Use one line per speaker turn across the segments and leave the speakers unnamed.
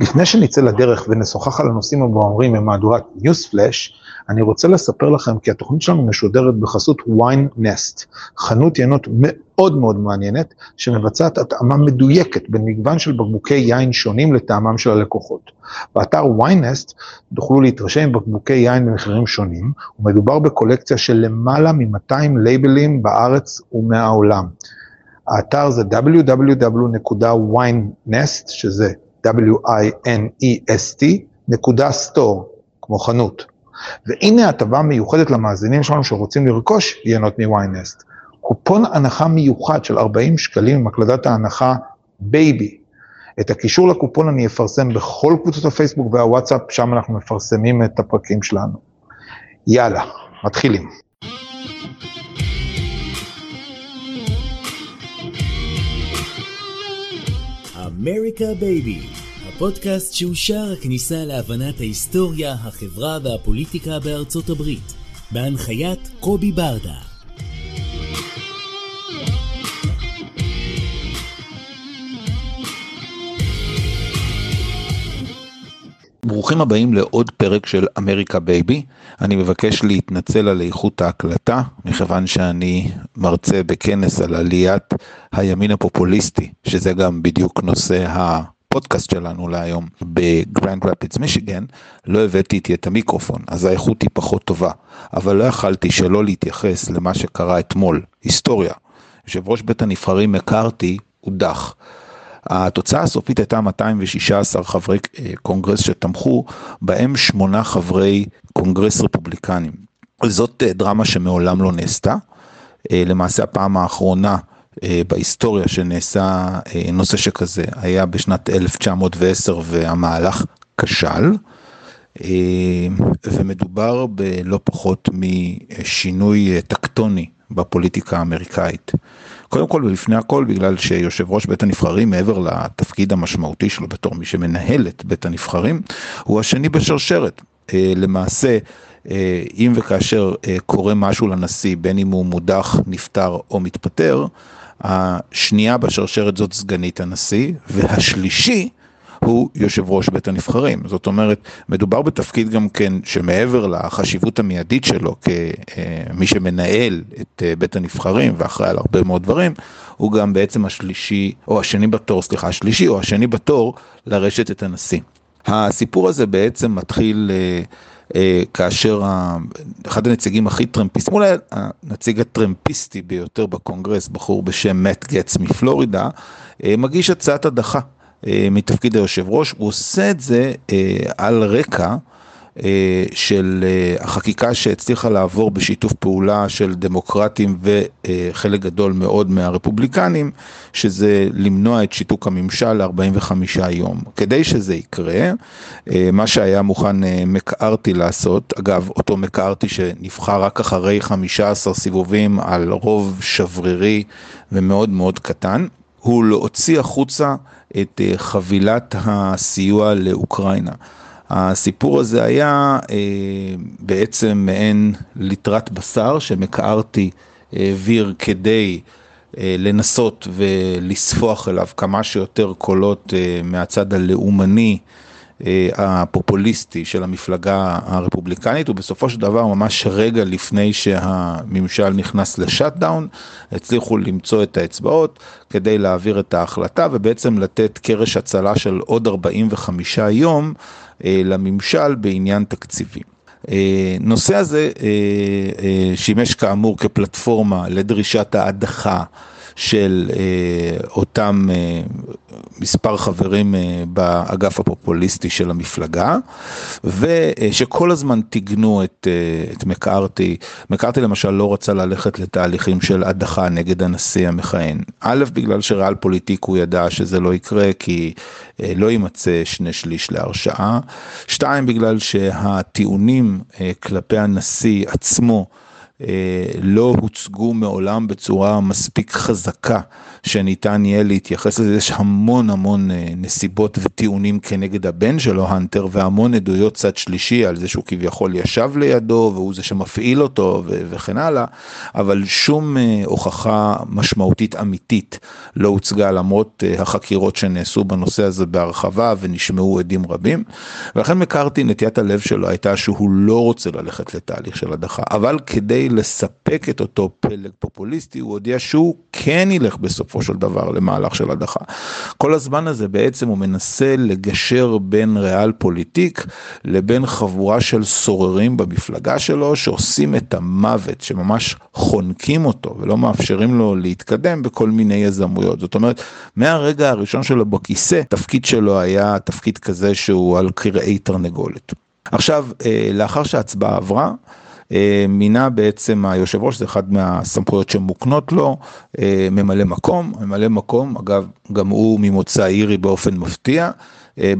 לפני שנצא לדרך ונשוחח על הנושאים הבוערים במהדורת Newsflash, אני רוצה לספר לכם כי התוכנית שלנו משודרת בחסות wine nest, חנות ינות מאוד מאוד מעניינת, שמבצעת התאמה מדויקת בין מגוון של בקבוקי יין שונים לטעמם של הלקוחות. באתר wine nest תוכלו להתרשם בקבוקי יין במחירים שונים, ומדובר בקולקציה של למעלה מ-200 לייבלים בארץ ומהעולם. האתר זה www.winenest, שזה W-I-N-E-S-T, נקודה store, כמו חנות. והנה הטבה מיוחדת למאזינים שלנו שרוצים לרכוש יינות מוויינסט. קופון הנחה מיוחד של 40 שקלים עם הקלדת ההנחה בייבי. את הקישור לקופון אני אפרסם בכל קבוצות הפייסבוק והוואטסאפ, שם אנחנו מפרסמים את הפרקים שלנו. יאללה, מתחילים.
אמריקה בייבי, הפודקאסט שער הכניסה להבנת ההיסטוריה, החברה והפוליטיקה בארצות הברית, בהנחיית קובי ברדה.
ברוכים הבאים לעוד פרק של אמריקה בייבי. אני מבקש להתנצל על איכות ההקלטה, מכיוון שאני מרצה בכנס על עליית הימין הפופוליסטי, שזה גם בדיוק נושא הפודקאסט שלנו להיום בגרנד רפידס מישיגן, לא הבאתי איתי את המיקרופון, אז האיכות היא פחות טובה. אבל לא יכלתי שלא להתייחס למה שקרה אתמול, היסטוריה. יושב ראש בית הנבחרים מקארתי הודח. התוצאה הסופית הייתה 216 חברי אה, קונגרס שתמכו, בהם שמונה חברי קונגרס רפובליקנים. זאת אה, דרמה שמעולם לא נעשתה. אה, למעשה הפעם האחרונה בהיסטוריה שנעשה נושא שכזה היה בשנת 1910 והמהלך כשל. ומדובר בלא פחות משינוי טקטוני בפוליטיקה האמריקאית. קודם כל ולפני הכל בגלל שיושב ראש בית הנבחרים מעבר לתפקיד המשמעותי שלו בתור מי שמנהל את בית הנבחרים הוא השני בשרשרת. אה, למעשה אה, אם וכאשר אה, קורה משהו לנשיא בין אם הוא מודח, נפטר או מתפטר השנייה בשרשרת זאת סגנית הנשיא והשלישי הוא יושב ראש בית הנבחרים. זאת אומרת, מדובר בתפקיד גם כן שמעבר לחשיבות המיידית שלו כמי שמנהל את אה, בית הנבחרים ואחראי על הרבה מאוד דברים, הוא גם בעצם השלישי, או השני בתור, סליחה, השלישי או השני בתור לרשת את הנשיא. הסיפור הזה בעצם מתחיל אה, כאשר אחד הנציגים הכי טרמפיסטים, אולי הנציג הטרמפיסטי ביותר בקונגרס, בחור בשם מאט גץ מפלורידה, מגיש הצעת הדחה אה, מתפקיד היושב ראש, הוא עושה את זה אה, על רקע אה, של החקיקה שהצליחה לעבור בשיתוף פעולה של דמוקרטים וחלק גדול מאוד מהרפובליקנים, שזה למנוע את שיתוק הממשל ל-45 יום. כדי שזה יקרה, מה שהיה מוכן מקארתי לעשות, אגב, אותו מקארתי שנבחר רק אחרי 15 סיבובים על רוב שברירי ומאוד מאוד קטן, הוא להוציא החוצה את אה, חבילת הסיוע לאוקראינה. הסיפור הזה היה אה, בעצם מעין ליטרת בשר שמקארתי העביר כדי אה, לנסות ולספוח אליו כמה שיותר קולות מהצד הלאומני אה, הפופוליסטי של המפלגה הרפובליקנית, ובסופו של דבר, ממש רגע לפני שהממשל נכנס לשאט-דאון, הצליחו למצוא את האצבעות כדי להעביר את ההחלטה ובעצם לתת קרש הצלה של עוד 45 יום אה, לממשל בעניין תקציבי. אה, נושא הזה שימש כאמור כפלטפורמה לדרישת ההדחה של אותם מספר חברים אה, באגף הפופוליסטי של המפלגה, ושכל הזמן טיגנו את, אה, את מקארתי. מקארתי למשל לא רצה ללכת לתהליכים של הדחה נגד הנשיא המכהן. א', בגלל שריאל פוליטיק הוא ידע שזה לא יקרה, כי אה, לא יימצא שני שליש להרשעה. שתיים, בגלל שהטיעונים כלפי הנשיא עצמו, לא הוצגו מעולם בצורה מספיק חזקה שניתן יהיה להתייחס לזה, יש המון המון נסיבות וטיעונים כנגד הבן שלו, הנטר, והמון עדויות צד שלישי על זה שהוא כביכול ישב לידו והוא זה שמפעיל אותו וכן הלאה, אבל שום הוכחה משמעותית אמיתית לא הוצגה למרות החקירות שנעשו בנושא הזה בהרחבה ונשמעו עדים רבים, ולכן מקארתי נטיית הלב שלו הייתה שהוא לא רוצה ללכת לתהליך של הדחה, אבל כדי לספק את אותו פלג פופוליסטי הוא הודיע שהוא כן ילך בסופו של דבר למהלך של הדחה. כל הזמן הזה בעצם הוא מנסה לגשר בין ריאל פוליטיק לבין חבורה של סוררים במפלגה שלו שעושים את המוות, שממש חונקים אותו ולא מאפשרים לו להתקדם בכל מיני יזמויות. זאת אומרת, מהרגע הראשון שלו בכיסא, תפקיד שלו היה תפקיד כזה שהוא על קרעי תרנגולת. עכשיו, לאחר שההצבעה עברה, מינה בעצם היושב ראש, זה אחד מהסמכויות שמוקנות לו, ממלא מקום, ממלא מקום, אגב, גם הוא ממוצא אירי באופן מפתיע,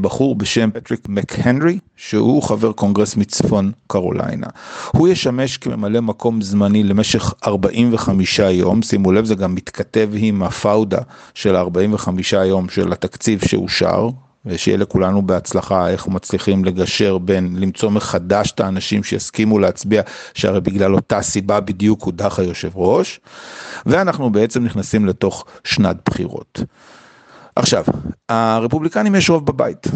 בחור בשם פטריק מקהנרי, שהוא חבר קונגרס מצפון קרוליינה. הוא ישמש כממלא מקום זמני למשך 45 יום, שימו לב, זה גם מתכתב עם הפאודה של 45 יום של התקציב שאושר, ושיהיה לכולנו בהצלחה איך מצליחים לגשר בין למצוא מחדש את האנשים שיסכימו להצביע, שהרי בגלל אותה סיבה בדיוק הודח היושב ראש, ואנחנו בעצם נכנסים לתוך שנת בחירות. עכשיו, הרפובליקנים יש רוב בבית,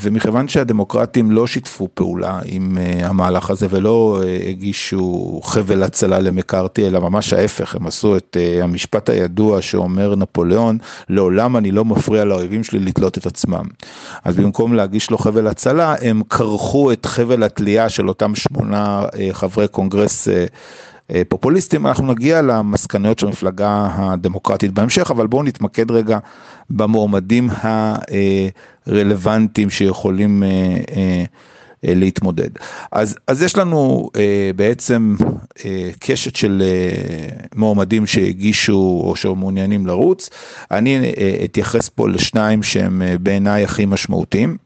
ומכיוון שהדמוקרטים לא שיתפו פעולה עם המהלך הזה ולא הגישו חבל הצלה למקארתי, אלא ממש ההפך, הם עשו את המשפט הידוע שאומר נפוליאון, לעולם אני לא מפריע לאויבים שלי לתלות את עצמם. אז במקום להגיש לו חבל הצלה, הם כרכו את חבל התלייה של אותם שמונה חברי קונגרס פופוליסטים, אנחנו נגיע למסקנות של המפלגה הדמוקרטית בהמשך, אבל בואו נתמקד רגע במועמדים הרלוונטיים שיכולים להתמודד. אז, אז יש לנו בעצם קשת של מועמדים שהגישו או שמעוניינים לרוץ, אני אתייחס פה לשניים שהם בעיניי הכי משמעותיים.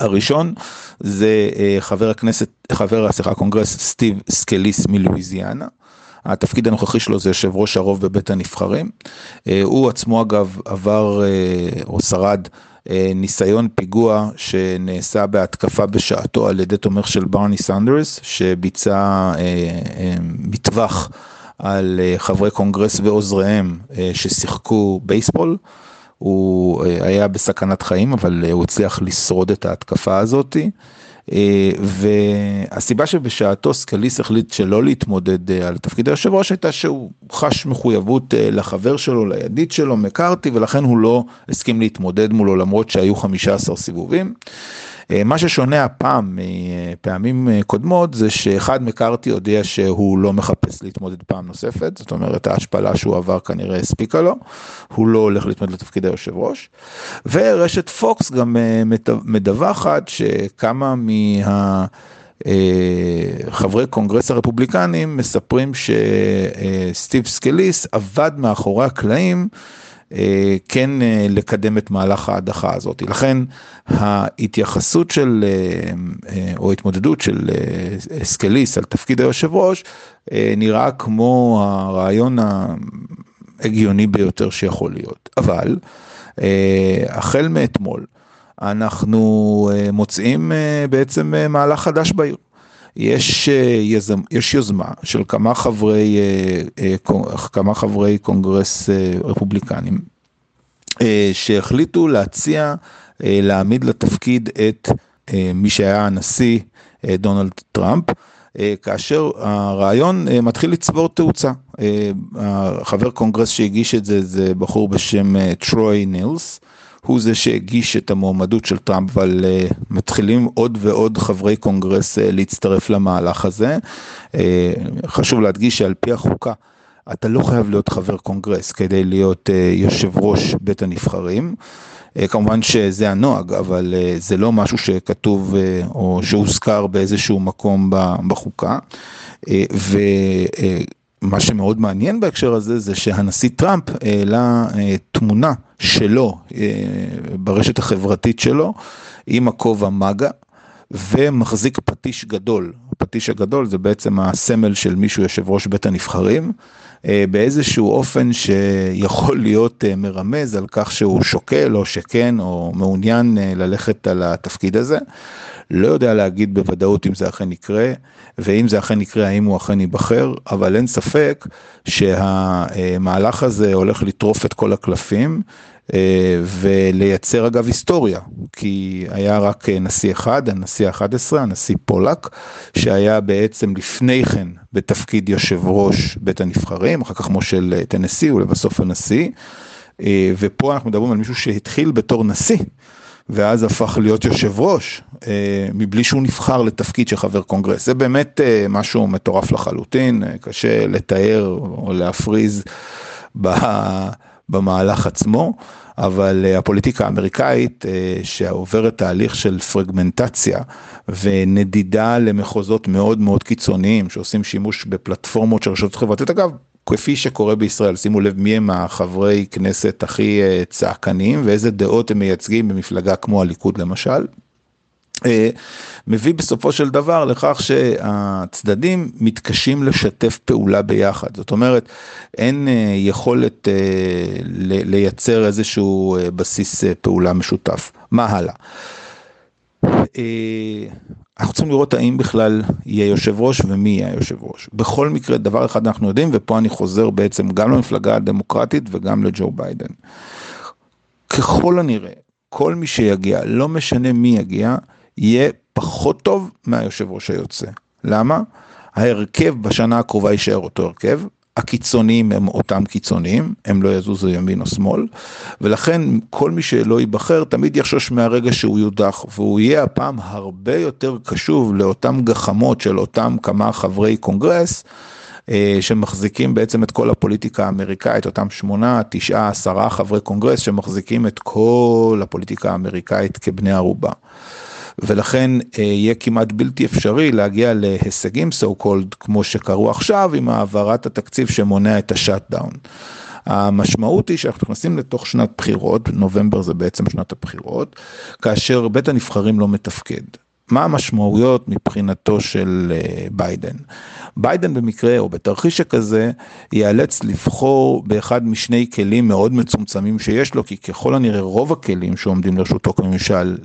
הראשון זה חבר הכנסת, חבר, סליחה, הקונגרס סטיב סקליס מלואיזיאנה. התפקיד הנוכחי שלו זה יושב ראש הרוב בבית הנבחרים. הוא עצמו אגב עבר או שרד ניסיון פיגוע שנעשה בהתקפה בשעתו על ידי תומך של ברני סנדרס, שביצע מטווח על חברי קונגרס ועוזריהם ששיחקו בייסבול. הוא היה בסכנת חיים, אבל הוא הצליח לשרוד את ההתקפה הזאתי. והסיבה שבשעתו סקליס החליט שלא להתמודד על תפקיד היושב ראש הייתה שהוא חש מחויבות לחבר שלו, לידיד שלו, מקארתי, ולכן הוא לא הסכים להתמודד מולו למרות שהיו 15 סיבובים. מה ששונה הפעם מפעמים קודמות זה שאחד מקארתי הודיע שהוא לא מחפש להתמודד פעם נוספת, זאת אומרת ההשפלה שהוא עבר כנראה הספיקה לו, הוא לא הולך להתמודד לתפקיד היושב ראש, ורשת פוקס גם מדווחת שכמה מה... חברי קונגרס הרפובליקנים מספרים שסטיב סקליס עבד מאחורי הקלעים כן לקדם את מהלך ההדחה הזאת. לכן ההתייחסות של, או התמודדות של סקליס על תפקיד היושב ראש, נראה כמו הרעיון ההגיוני ביותר שיכול להיות. אבל החל מאתמול, אנחנו מוצאים בעצם מהלך חדש בעיר. יש, יזמ, יש יוזמה של כמה חברי, כמה חברי קונגרס רפובליקנים שהחליטו להציע להעמיד לתפקיד את מי שהיה הנשיא דונלד טראמפ, כאשר הרעיון מתחיל לצבור תאוצה. חבר קונגרס שהגיש את זה זה בחור בשם טרוי נילס. הוא זה שהגיש את המועמדות של טראמפ, אבל uh, מתחילים עוד ועוד חברי קונגרס uh, להצטרף למהלך הזה. Uh, חשוב להדגיש שעל פי החוקה, אתה לא חייב להיות חבר קונגרס כדי להיות uh, יושב ראש בית הנבחרים. Uh, כמובן שזה הנוהג, אבל uh, זה לא משהו שכתוב או שהוזכר באיזשהו מקום בחוקה. Uh, ו... Uh, מה שמאוד מעניין בהקשר הזה זה שהנשיא טראמפ העלה תמונה שלו ברשת החברתית שלו עם הכובע מגה ומחזיק פטיש גדול. הפטיש הגדול זה בעצם הסמל של מישהו יושב ראש בית הנבחרים, אה, באיזשהו אופן שיכול להיות אה, מרמז על כך שהוא שוקל או שכן או מעוניין אה, ללכת על התפקיד הזה. לא יודע להגיד בוודאות אם זה אכן יקרה, ואם זה אכן יקרה, האם הוא אכן ייבחר, אבל אין ספק שהמהלך הזה הולך לטרוף את כל הקלפים. ולייצר אגב היסטוריה, כי היה רק נשיא אחד, הנשיא ה-11, הנשיא פולק, שהיה בעצם לפני כן בתפקיד יושב ראש בית הנבחרים, אחר כך מושל טנסי ולבסוף הנשיא, ופה אנחנו מדברים על מישהו שהתחיל בתור נשיא. ואז הפך להיות יושב ראש, אה, מבלי שהוא נבחר לתפקיד של חבר קונגרס. זה באמת אה, משהו מטורף לחלוטין, אה, קשה לתאר או להפריז במהלך עצמו, אבל הפוליטיקה האמריקאית שעוברת תהליך של פרגמנטציה ונדידה למחוזות מאוד מאוד קיצוניים שעושים שימוש בפלטפורמות של רשתות חברתיות, אגב, כפי שקורה בישראל, שימו לב מי הם החברי כנסת הכי צעקניים ואיזה דעות הם מייצגים במפלגה כמו הליכוד למשל. מביא בסופו של דבר לכך שהצדדים מתקשים לשתף פעולה ביחד. זאת אומרת, אין יכולת לייצר איזשהו בסיס פעולה משותף. מה הלאה? אנחנו צריכים לראות האם בכלל יהיה יושב ראש ומי יהיה היושב ראש. בכל מקרה, דבר אחד אנחנו יודעים, ופה אני חוזר בעצם גם למפלגה הדמוקרטית וגם לג'ו ביידן. ככל הנראה, כל מי שיגיע, לא משנה מי יגיע, יהיה פחות טוב מהיושב ראש היוצא. למה? ההרכב בשנה הקרובה יישאר אותו הרכב, הקיצוניים הם אותם קיצוניים, הם לא יזוזו ימין או שמאל, ולכן כל מי שלא ייבחר תמיד יחשוש מהרגע שהוא יודח, והוא יהיה הפעם הרבה יותר קשוב לאותם גחמות של אותם כמה חברי קונגרס, שמחזיקים בעצם את כל הפוליטיקה האמריקאית, אותם שמונה, תשעה, עשרה חברי קונגרס שמחזיקים את כל הפוליטיקה האמריקאית כבני ערובה. ולכן יהיה כמעט בלתי אפשרי להגיע להישגים so called כמו שקרו עכשיו עם העברת התקציב שמונע את ה shutdown. המשמעות היא שאנחנו נכנסים לתוך שנת בחירות, נובמבר זה בעצם שנת הבחירות, כאשר בית הנבחרים לא מתפקד. מה המשמעויות מבחינתו של ביידן? ביידן במקרה או בתרחיש שכזה ייאלץ לבחור באחד משני כלים מאוד מצומצמים שיש לו, כי ככל הנראה רוב הכלים שעומדים לרשותו כממשל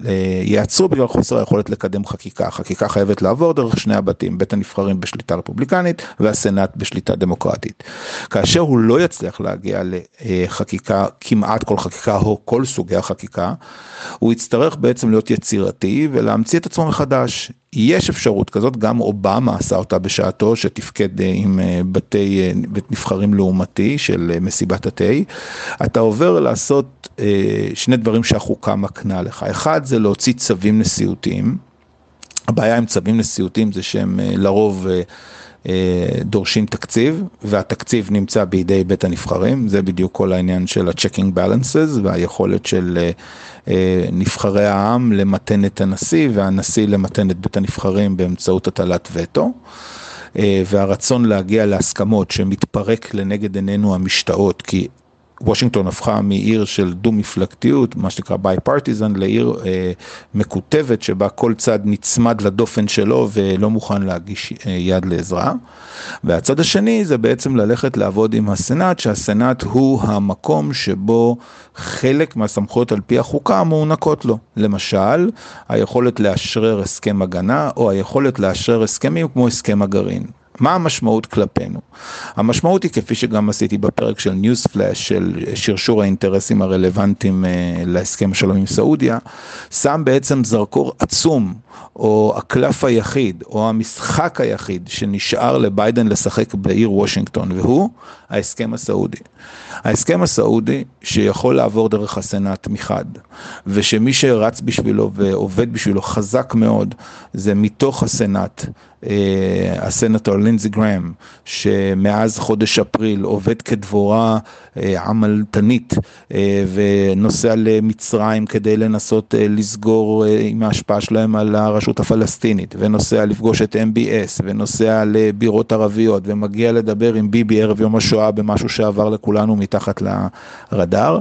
ייעצרו בגלל חוסר היכולת לקדם חקיקה. חקיקה חייבת לעבור דרך שני הבתים, בית הנבחרים בשליטה רפובליקנית והסנאט בשליטה דמוקרטית. כאשר הוא לא יצליח להגיע לחקיקה, כמעט כל חקיקה או כל סוגי החקיקה, הוא יצטרך בעצם להיות יצירתי ולהמציא את עצמו מחדש. יש אפשרות כזאת, גם אובמה עשה אותה בשעתו, שתפקד עם בתי, בית נבחרים לעומתי של מסיבת התה. אתה עובר לעשות שני דברים שהחוקה מקנה לך. אחד זה להוציא צווים נשיאותיים. הבעיה עם צווים נשיאותיים זה שהם לרוב דורשים תקציב, והתקציב נמצא בידי בית הנבחרים, זה בדיוק כל העניין של ה-checking balances והיכולת של נבחרי העם למתן את הנשיא, והנשיא למתן את בית הנבחרים באמצעות הטלת וטו. והרצון להגיע להסכמות שמתפרק לנגד עינינו המשתאות, כי וושינגטון הפכה מעיר של דו מפלגתיות, מה שנקרא ביי פרטיזן, לעיר אה, מקוטבת שבה כל צד נצמד לדופן שלו ולא מוכן להגיש אה, יד לעזרה. והצד השני זה בעצם ללכת לעבוד עם הסנאט, שהסנאט הוא המקום שבו חלק מהסמכויות על פי החוקה מוענקות לו. למשל, היכולת לאשרר הסכם הגנה או היכולת לאשרר הסכמים כמו הסכם הגרעין. מה המשמעות כלפינו? המשמעות היא כפי שגם עשיתי בפרק של ניוז פלאש של שרשור האינטרסים הרלוונטיים להסכם השלום עם סעודיה, שם בעצם זרקור עצום או הקלף היחיד או המשחק היחיד שנשאר לביידן לשחק בעיר וושינגטון והוא ההסכם הסעודי. ההסכם הסעודי שיכול לעבור דרך הסנאט מחד ושמי שרץ בשבילו ועובד בשבילו חזק מאוד זה מתוך הסנאט הסנטור לינזי גראם, שמאז חודש אפריל עובד כדבורה עמלתנית ונוסע למצרים כדי לנסות לסגור עם ההשפעה שלהם על הרשות הפלסטינית, ונוסע לפגוש את MBS, ונוסע לבירות ערביות, ומגיע לדבר עם ביבי ערב יום השואה במשהו שעבר לכולנו מתחת לרדאר,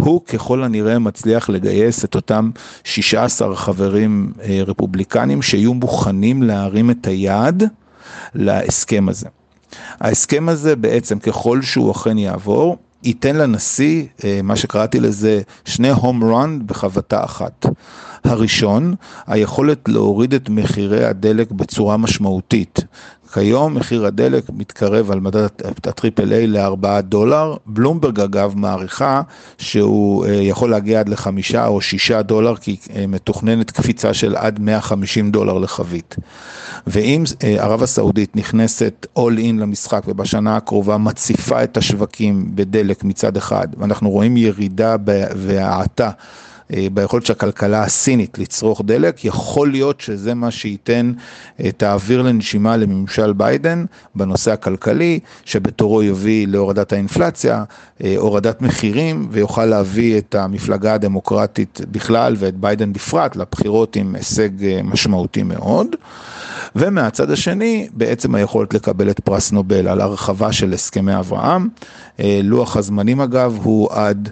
הוא ככל הנראה מצליח לגייס את אותם 16 חברים רפובליקנים שיהיו מוכנים להרים את היד להסכם הזה. ההסכם הזה בעצם ככל שהוא אכן יעבור, ייתן לנשיא, מה שקראתי לזה, שני הום רן בחבטה אחת. הראשון, היכולת להוריד את מחירי הדלק בצורה משמעותית. כיום מחיר הדלק מתקרב על מדד הטריפל איי לארבעה דולר, בלומברג אגב מעריכה שהוא יכול להגיע עד לחמישה או שישה דולר כי מתוכננת קפיצה של עד 150 דולר לחבית. ואם ערב הסעודית נכנסת all in למשחק ובשנה הקרובה מציפה את השווקים בדלק מצד אחד ואנחנו רואים ירידה והאטה ביכולת של הכלכלה הסינית לצרוך דלק, יכול להיות שזה מה שייתן את האוויר לנשימה לממשל ביידן בנושא הכלכלי, שבתורו יביא להורדת האינפלציה, הורדת מחירים, ויוכל להביא את המפלגה הדמוקרטית בכלל ואת ביידן בפרט לבחירות עם הישג משמעותי מאוד. ומהצד השני, בעצם היכולת לקבל את פרס נובל על הרחבה של הסכמי אברהם. לוח הזמנים אגב הוא עד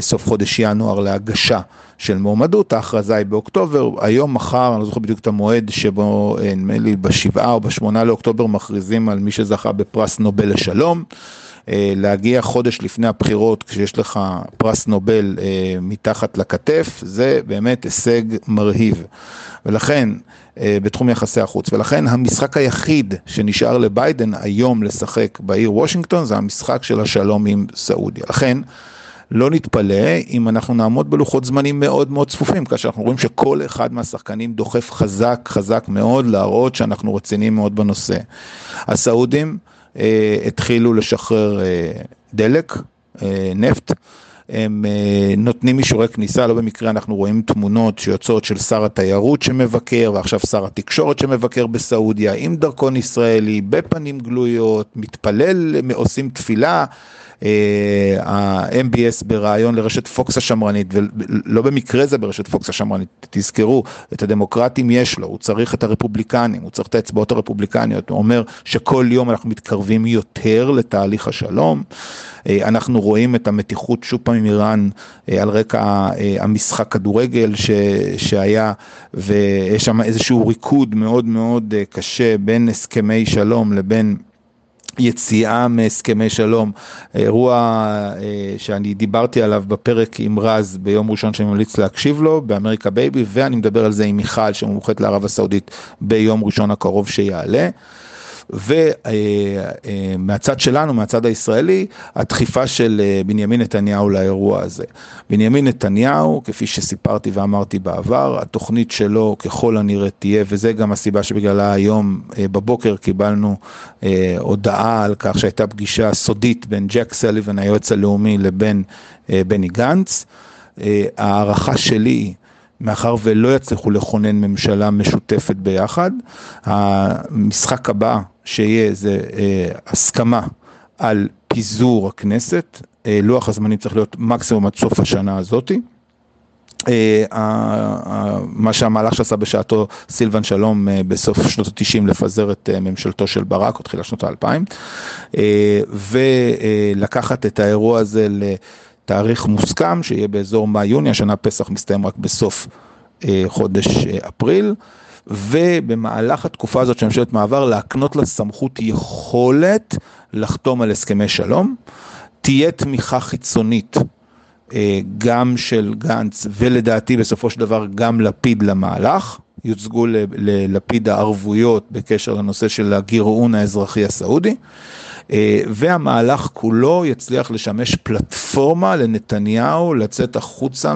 סוף חודש ינואר להגשה של מועמדות, ההכרזה היא באוקטובר, היום, מחר, אני לא זוכר בדיוק את המועד שבו, נדמה לי, בשבעה או בשמונה לאוקטובר מכריזים על מי שזכה בפרס נובל לשלום. להגיע חודש לפני הבחירות כשיש לך פרס נובל מתחת לכתף, זה באמת הישג מרהיב. ולכן, בתחום יחסי החוץ, ולכן המשחק היחיד שנשאר לביידן היום לשחק בעיר וושינגטון זה המשחק של השלום עם סעודיה. לכן, לא נתפלא אם אנחנו נעמוד בלוחות זמנים מאוד מאוד צפופים, כאשר אנחנו רואים שכל אחד מהשחקנים דוחף חזק חזק מאוד להראות שאנחנו רציניים מאוד בנושא. הסעודים אה, התחילו לשחרר אה, דלק, אה, נפט. הם נותנים אישורי כניסה, לא במקרה אנחנו רואים תמונות שיוצאות של שר התיירות שמבקר ועכשיו שר התקשורת שמבקר בסעודיה עם דרכון ישראלי, בפנים גלויות, מתפלל, עושים תפילה. ה-MBS ברעיון לרשת פוקס השמרנית, ולא במקרה זה ברשת פוקס השמרנית, תזכרו, את הדמוקרטים יש לו, הוא צריך את הרפובליקנים, הוא צריך את האצבעות הרפובליקניות, הוא אומר שכל יום אנחנו מתקרבים יותר לתהליך השלום. אנחנו רואים את המתיחות שוב פעם עם איראן על רקע המשחק כדורגל ש, שהיה ויש שם איזשהו ריקוד מאוד מאוד קשה בין הסכמי שלום לבין יציאה מהסכמי שלום, אירוע שאני דיברתי עליו בפרק עם רז ביום ראשון שאני ממליץ להקשיב לו, באמריקה בייבי, ואני מדבר על זה עם מיכל שמומחית לערב הסעודית ביום ראשון הקרוב שיעלה. ומהצד שלנו, מהצד הישראלי, הדחיפה של בנימין נתניהו לאירוע הזה. בנימין נתניהו, כפי שסיפרתי ואמרתי בעבר, התוכנית שלו ככל הנראה תהיה, וזה גם הסיבה שבגללה היום בבוקר קיבלנו הודעה על כך שהייתה פגישה סודית בין ג'ק סליבן, היועץ הלאומי, לבין בני גנץ. הערכה שלי מאחר ולא יצליחו לכונן ממשלה משותפת ביחד, המשחק הבא שיהיה זה אה, הסכמה על פיזור הכנסת, אה, לוח הזמנים צריך להיות מקסימום עד סוף השנה הזאתי. אה, מה שהמהלך שעשה בשעתו סילבן שלום בסוף שנות ה-90 לפזר את ממשלתו של ברק, או תחילת שנות ה-2000, ולקחת את האירוע הזה לתאריך מוסכם, שיהיה באזור מאי-יוני, השנה פסח מסתיים רק בסוף חודש אפריל. ובמהלך התקופה הזאת של ממשלת מעבר להקנות לה סמכות יכולת לחתום על הסכמי שלום. תהיה תמיכה חיצונית גם של גנץ ולדעתי בסופו של דבר גם לפיד למהלך. יוצגו ללפיד הערבויות בקשר לנושא של הגירעון האזרחי הסעודי. והמהלך כולו יצליח לשמש פלטפורמה לנתניהו לצאת החוצה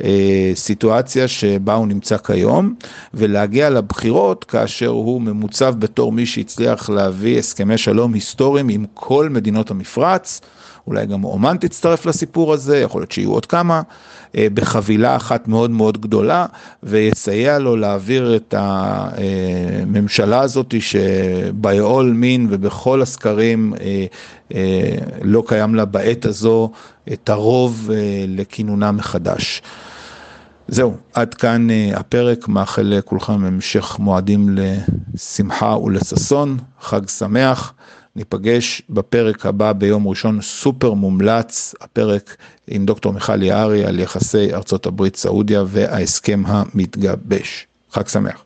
מהסיטואציה שבה הוא נמצא כיום ולהגיע לבחירות כאשר הוא ממוצב בתור מי שהצליח להביא הסכמי שלום היסטוריים עם כל מדינות המפרץ. אולי גם אומן תצטרף לסיפור הזה, יכול להיות שיהיו עוד כמה, אה, בחבילה אחת מאוד מאוד גדולה, ויסייע לו להעביר את הממשלה הזאת שביעול מין ובכל הסקרים אה, אה, לא קיים לה בעת הזו את הרוב לכינונה מחדש. זהו, עד כאן הפרק, מאחל לכולכם המשך מועדים לשמחה ולששון, חג שמח. ניפגש בפרק הבא ביום ראשון סופר מומלץ, הפרק עם דוקטור מיכל יערי על יחסי ארצות הברית סעודיה וההסכם המתגבש. חג שמח.